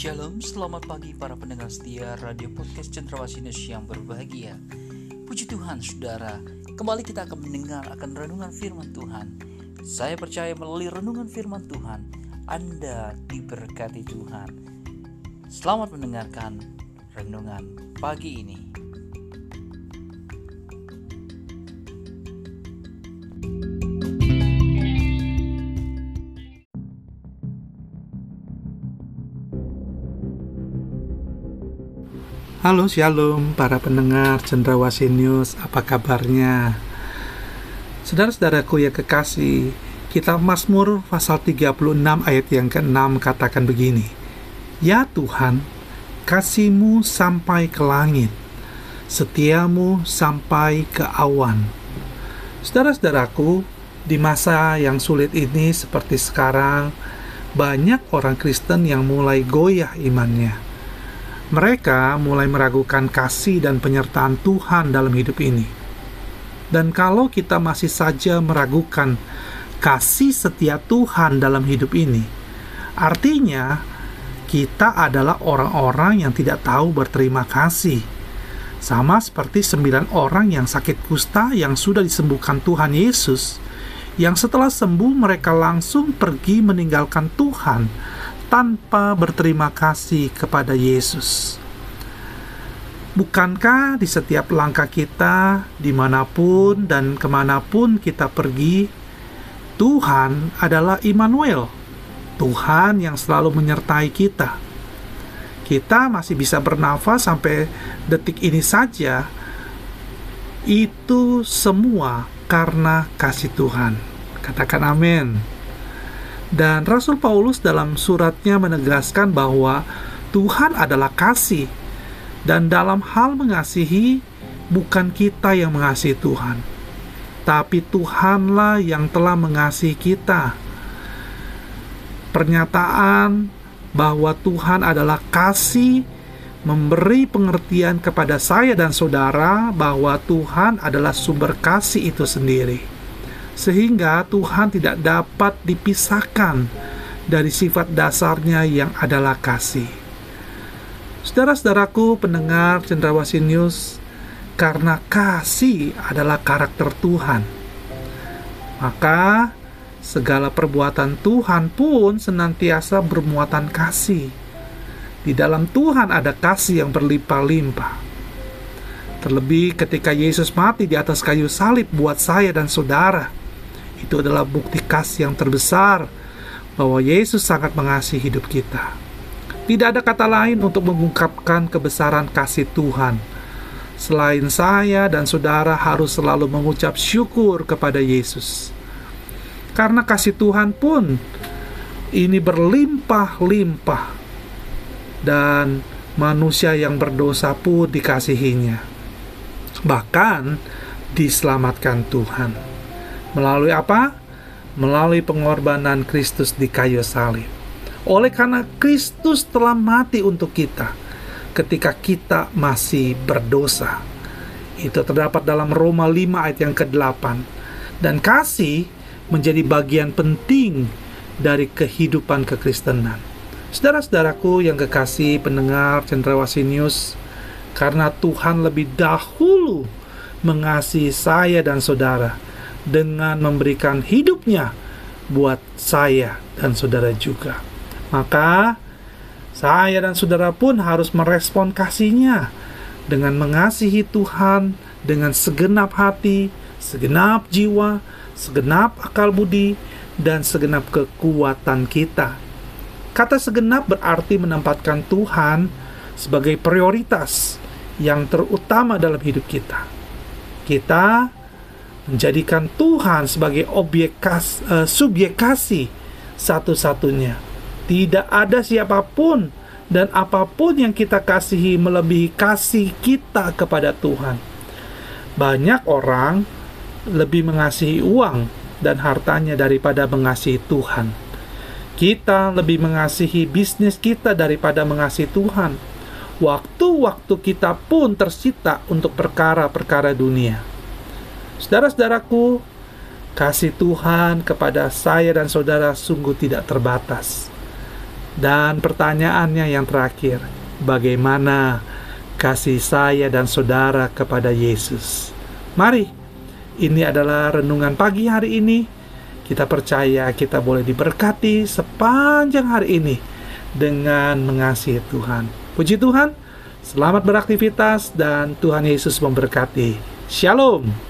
Shalom, selamat pagi para pendengar setia Radio Podcast Cendrawasih yang berbahagia. Puji Tuhan, saudara. Kembali kita akan mendengar akan renungan firman Tuhan. Saya percaya melalui renungan firman Tuhan, Anda diberkati Tuhan. Selamat mendengarkan renungan pagi ini. Halo Shalom para pendengar Cendrawasih News, apa kabarnya? Saudara-saudaraku yang kekasih, kita Mazmur pasal 36 ayat yang ke-6 katakan begini. Ya Tuhan, kasihmu sampai ke langit, setiamu sampai ke awan. Saudara-saudaraku, di masa yang sulit ini seperti sekarang, banyak orang Kristen yang mulai goyah imannya mereka mulai meragukan kasih dan penyertaan Tuhan dalam hidup ini. Dan kalau kita masih saja meragukan kasih setia Tuhan dalam hidup ini, artinya kita adalah orang-orang yang tidak tahu berterima kasih. Sama seperti sembilan orang yang sakit kusta yang sudah disembuhkan Tuhan Yesus, yang setelah sembuh mereka langsung pergi meninggalkan Tuhan tanpa berterima kasih kepada Yesus. Bukankah di setiap langkah kita, di mana pun dan ke mana pun kita pergi, Tuhan adalah Immanuel, Tuhan yang selalu menyertai kita. Kita masih bisa bernafas sampai detik ini saja. Itu semua karena kasih Tuhan. Katakan amin. Dan Rasul Paulus dalam suratnya menegaskan bahwa Tuhan adalah kasih, dan dalam hal mengasihi, bukan kita yang mengasihi Tuhan, tapi Tuhanlah yang telah mengasihi kita. Pernyataan bahwa Tuhan adalah kasih memberi pengertian kepada saya dan saudara bahwa Tuhan adalah sumber kasih itu sendiri sehingga Tuhan tidak dapat dipisahkan dari sifat dasarnya yang adalah kasih. Saudara-saudaraku pendengar Cendrawasih News, karena kasih adalah karakter Tuhan, maka segala perbuatan Tuhan pun senantiasa bermuatan kasih. Di dalam Tuhan ada kasih yang berlimpah-limpah. Terlebih ketika Yesus mati di atas kayu salib buat saya dan saudara, itu adalah bukti kasih yang terbesar bahwa Yesus sangat mengasihi hidup kita. Tidak ada kata lain untuk mengungkapkan kebesaran kasih Tuhan. Selain saya dan saudara harus selalu mengucap syukur kepada Yesus. Karena kasih Tuhan pun ini berlimpah-limpah dan manusia yang berdosa pun dikasihinya. Bahkan diselamatkan Tuhan. Melalui apa? Melalui pengorbanan Kristus di kayu salib. Oleh karena Kristus telah mati untuk kita ketika kita masih berdosa. Itu terdapat dalam Roma 5 ayat yang ke-8. Dan kasih menjadi bagian penting dari kehidupan kekristenan. Saudara-saudaraku yang kekasih pendengar Cendrawasih News, karena Tuhan lebih dahulu mengasihi saya dan saudara, dengan memberikan hidupnya buat saya dan saudara juga. Maka saya dan saudara pun harus merespon kasihnya dengan mengasihi Tuhan dengan segenap hati, segenap jiwa, segenap akal budi, dan segenap kekuatan kita. Kata segenap berarti menempatkan Tuhan sebagai prioritas yang terutama dalam hidup kita. Kita menjadikan Tuhan sebagai objek kas, uh, subjek kasih satu-satunya. Tidak ada siapa pun dan apa pun yang kita kasihi melebihi kasih kita kepada Tuhan. Banyak orang lebih mengasihi uang dan hartanya daripada mengasihi Tuhan. Kita lebih mengasihi bisnis kita daripada mengasihi Tuhan. Waktu-waktu kita pun tersita untuk perkara-perkara dunia. Saudara-saudaraku, kasih Tuhan kepada saya dan saudara sungguh tidak terbatas. Dan pertanyaannya yang terakhir, bagaimana kasih saya dan saudara kepada Yesus? Mari, ini adalah renungan pagi hari ini. Kita percaya kita boleh diberkati sepanjang hari ini dengan mengasihi Tuhan. Puji Tuhan, selamat beraktivitas dan Tuhan Yesus memberkati. Shalom.